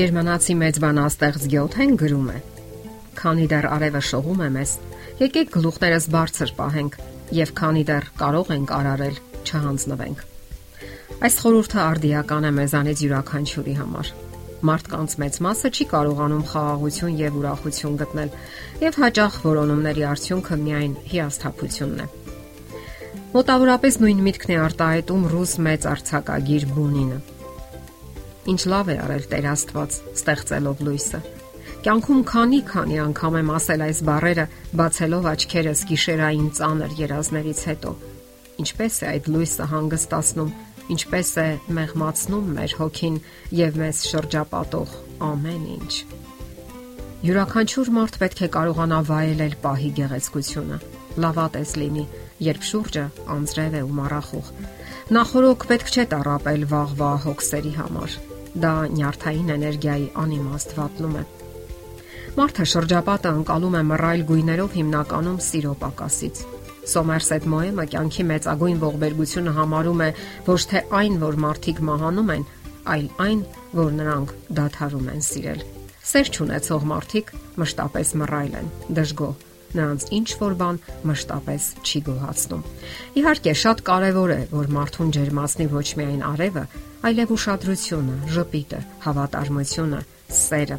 Գերմանացի մեծ բանաստեղծ Գյոթեն գրում է. Քանի դեռ արևը շողում է մեզ, եկեք գլուխներս բարձր պահենք եւ քանի դեռ կարող ենք արարել, չհանձնվենք։ Այս խորհուրդը արդիական է մեզանից յուրաքանչյուրի համար։ Մարդկանց մեծ մասը չի կարողանում խաղաղություն եւ ուրախություն գտնել, եւ հաճախ որոնումների արդյունքը միայն հիասթափությունն է։ Մոտավորապես նույն միտքն է արտահայտում ռուս մեծ արցակագիր Բունինը Ինչ լավ է արել Տեր Աստված, ստեղծելով լույսը։ Կյանքում քանի-քանի անգամ եմ ասել այս բառերը, բացելով աչքերս գիշերային ծանր երազներից հետո։ Ինչպես է այդ լույսը հանգստացնում, ինչպես է մեղմացնում մեր հոգին եւ մեզ շրջապատող ամեն ինչ։ Յուրաքանչյուր մարդ պետք է կարողանա վայելել պահի գեղեցկությունը։ Լավատես լինի, երբ շուրջը անձրև է ու մառախուղ։ Նախորոք պետք չէ տարապել վաղվա հոգսերի համար դա նյարդային էներգիայի անիմաստ վատնում է։ Մարդը շրջապատը անցալում է մռայլ գույներով հիմնականում սիրո պակասից։ Սոմերսետ Մոեմը կյանքի մեծագույն ողբերգությունը համարում է ոչ թե այն, որ մարդիկ մահանում են, այլ այն, որ նրանք դադարում են սիրել։ Սեր չունեցող մարդիկ մշտապես մռայլ են, դժգոհ նրանց ինչ որ բան մշտապես չի գոհացնում։ Իհարկե, շատ կարևոր է, որ մարդուն ջերմացնի ոչ միայն արևը, այլև ուշադրությունը, ժպիտը, հավատարմությունը, սերը։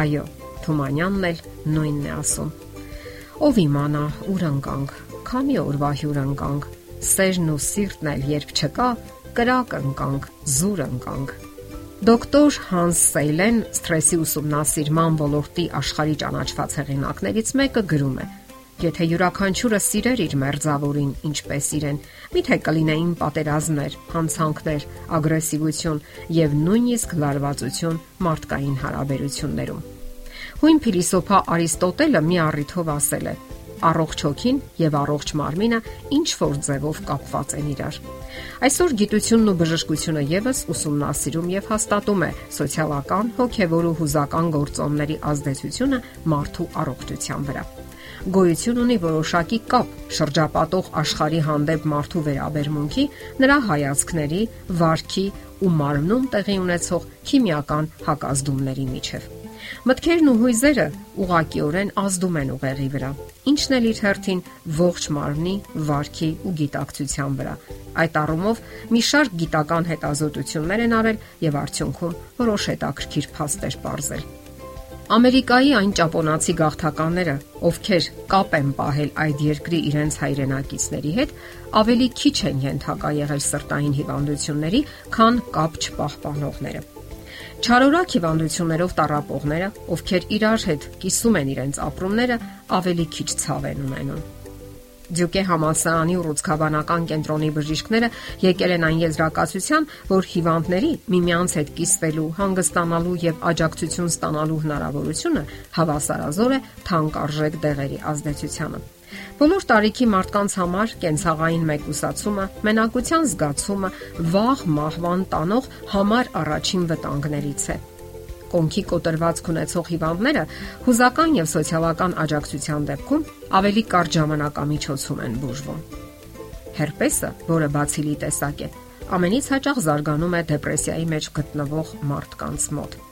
Այո, Թումանյանն էլ նույնն է ասում։ Ով իմանա ուր ընկանք, քանի օրվա հյուր ընկանք, սերն ու սիրտն էլ երբ չկա, կրակ ընկանք, զուր ընկանք Դոկտոր Հանս Սեյլեն սթրեսի ուսումնասիրման ոլորտի աշխարհի ճանաչված հեղինակներից մեկը գրում է. Եթե յուրաքանչյուրը սիրեր իր մերձավորին ինչպես իրեն, միթե կլինեին պատերազմներ, հանցանքներ, ագրեսիվություն եւ նույնիսկ լարվածություն մարդկային հարաբերություններում։ Հույն փիլիսոփա Արիստոտելը մի առիթով ասել է. Առողջ հոգին եւ առողջ մարմինը ինչ որ ձևով կապված են իրար։ Այսօր գիտությունն ու բժշկությունը եւս ուսումնասիրում եւ հաստատում է սոցիալական, հոգեվոր ու հուզական գործոնների ազդեցությունը մարդու առողջության վրա գոյություն ունի որոշակի կապ շրջապատող աշխարհի հանդեպ մարդու վերաբերմունքի, նրա հայացքների, վարքի ու մարմնում տեղի ունեցող քիմիական հակազդումների միջև։ Մտքերն ու հույզերը ուղակիորեն ազդում են ուղեղի վրա, ինչն էլ իր հերթին ողջ մարմնի, վարքի ու գիտակցության վրա։ Այդ առումով մի շարք գիտական հետազոտություններ են արել եւ արդյունքում որոշ հետաքրքիր փաստեր ողրզել։ Ամերիկայի այն ճապոնացի գաղթականները, ովքեր կապ են պահել այդ երկրի իրենց հայրենակիցների հետ, ավելի քիչ են ենթակա եղել սրտային հիվանդությունների, քան կապ չպահպանողները։ Չարորակ հիվանդություններով տարապողները, ովքեր իրար հետ կիսում են իրենց ապրումները, ավելի քիչ ցավ են ունենում։ Դյուկե համալսարանի ռուսկաբանական կենտրոնի բժիշկները եկել են այն եզրակացության, որ հիվանդների միմյանց հետ կիսվելու, հանգստանալու եւ աջակցություն ստանալու հնարավորությունը հավասարազոր է թանկարժեք դեղերի ազդեցությանը։ Բոլոր տարիքի մարդկանց համար կենցաղային մեկուսացումը, մենակության զգացումը վաղ մահվան տանող համար առաջին վտանգներից է։ Կոնքի կոտրված ունեցող հիվանդները հուզական եւ սոցիալական աջակցության դեպքում ավելի կարճ ժամանակամիջոցում են բուժվում։ Հերպեսը, որը բացիլի տեսակ է, ամենից հաճախ զարգանում է դեպրեսիայի մեջ գտնվող մարդկանց մոտ։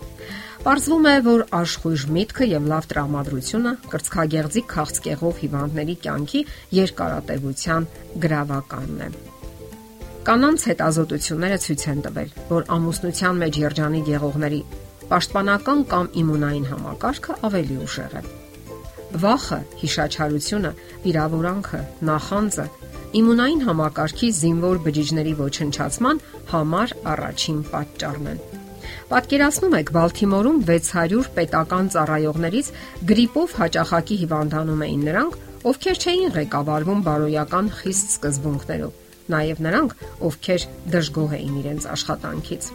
Պարզվում է, որ աշխույժ միտքը եւ լավ տրամադրությունը կրծքագեղձի քաղցկեղով հիվանդների կյանքի երկարատևության գրավականն է։ Կանանց հետազոտությունները ցույց են տվել, որ ամուսնության մեջ երջանիկ եղողների պաշտպանական կամ իմունային համակարգը ավելի ուժեղ է։ Վախը, հիշաչարությունը, վիրավորանքը, նախանձը իմունային համակարգի զինվոր բջիջների ոչնչացման համար առաջին պատճառն են։ Պատկերացնում եք Բալթիմորում 600 պետական ծառայողներից գրիպով հաճախակի հիվանդանում էին նրանք, ովքեր չէին ղեկավարվում բարոյական խիստ սկզբունքներով, նաև նրանք, ովքեր դժգոհ էին իրենց աշխատանքից։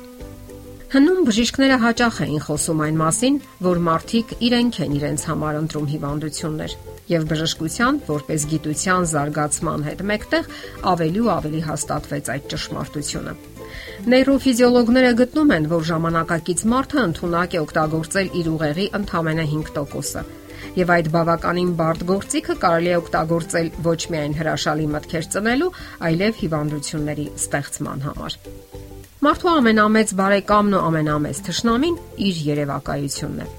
Հնում բժիշկները հաճախ էին խոսում այն մասին, որ մարդիկ իրենք են իրենց համար ընտրում հիվանդություններ, եւ բժշկության, որպես գիտության զարգացման հետ մեկտեղ ավելի ու ավելի հաստատվեց այդ ճշմարտությունը։ Նեյրոֆիզիոլոգները գտնում են, որ ժամանակակից մարդը ընդունակ է օգտագործել իր ուղեղի ընդամենը 5%-ը։ Եվ այդ բավականին բարդ գործիքը կարելի է օգտագործել ոչ միայն հրաշալի մտքեր ծնելու, այլև հիվանդությունների ստեղծման համար։ Մարդու ամենամեծ բարեկամն ու ամենամեծ թշնամին իր երևակայությունն է։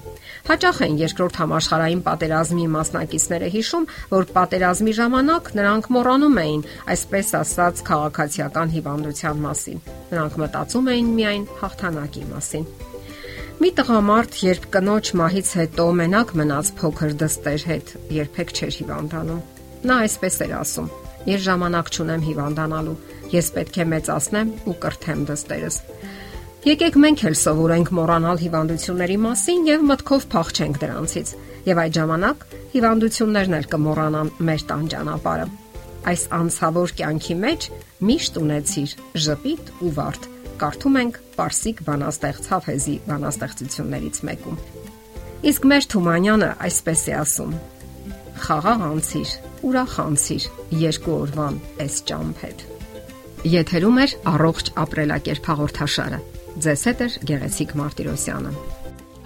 Հաճախ են երկրորդ համաշխարհային պատերազմի մասնակիցները հիշում, որ պատերազմի ժամանակ նրանք մոռանում էին, այսպես ասած, քաղաքացիական հիվանդության մասին։ Նրանք մտածում էին միայն հաղթանակի մասին։ Մի տղամարդ, երբ կնոջ մահից հետո մենակ մնաց փոքր դստեր հետ, երբեք չէր հիվանդանում։ Նա այսպես էր ասում. Ես ժամանակ չունեմ հիվանդանալու։ Ես պետք է մեծացնեմ ու կրթեմ դստերս։ Եկեք մենք էլ սովորենք մոռանալ հիվանդությունների մասին եւ մտքով փախչենք դրանցից։ Եվ այդ ժամանակ հիվանդություններն էլ կմոռանան մեր տան ճանապարհը։ Այս անցավոր կյանքի մեջ միշտ ունեցիր ժպիտ ու վարդ։ Կարդում ենք Պարսիկ բանաստեղծ Հաֆեզի բանաստեղծություններից մեկում։ Իսկ մեր Թումանյանը այսպես է ասում. Խաղաղ անցիր, ուրախ անցիր երկու օրվան այս ճամփետ։ Եթերում է առողջ ապրելակերպ հաղորդաշարը։ Ձեզ հետ է Գեղեցիկ Մարտիրոսյանը։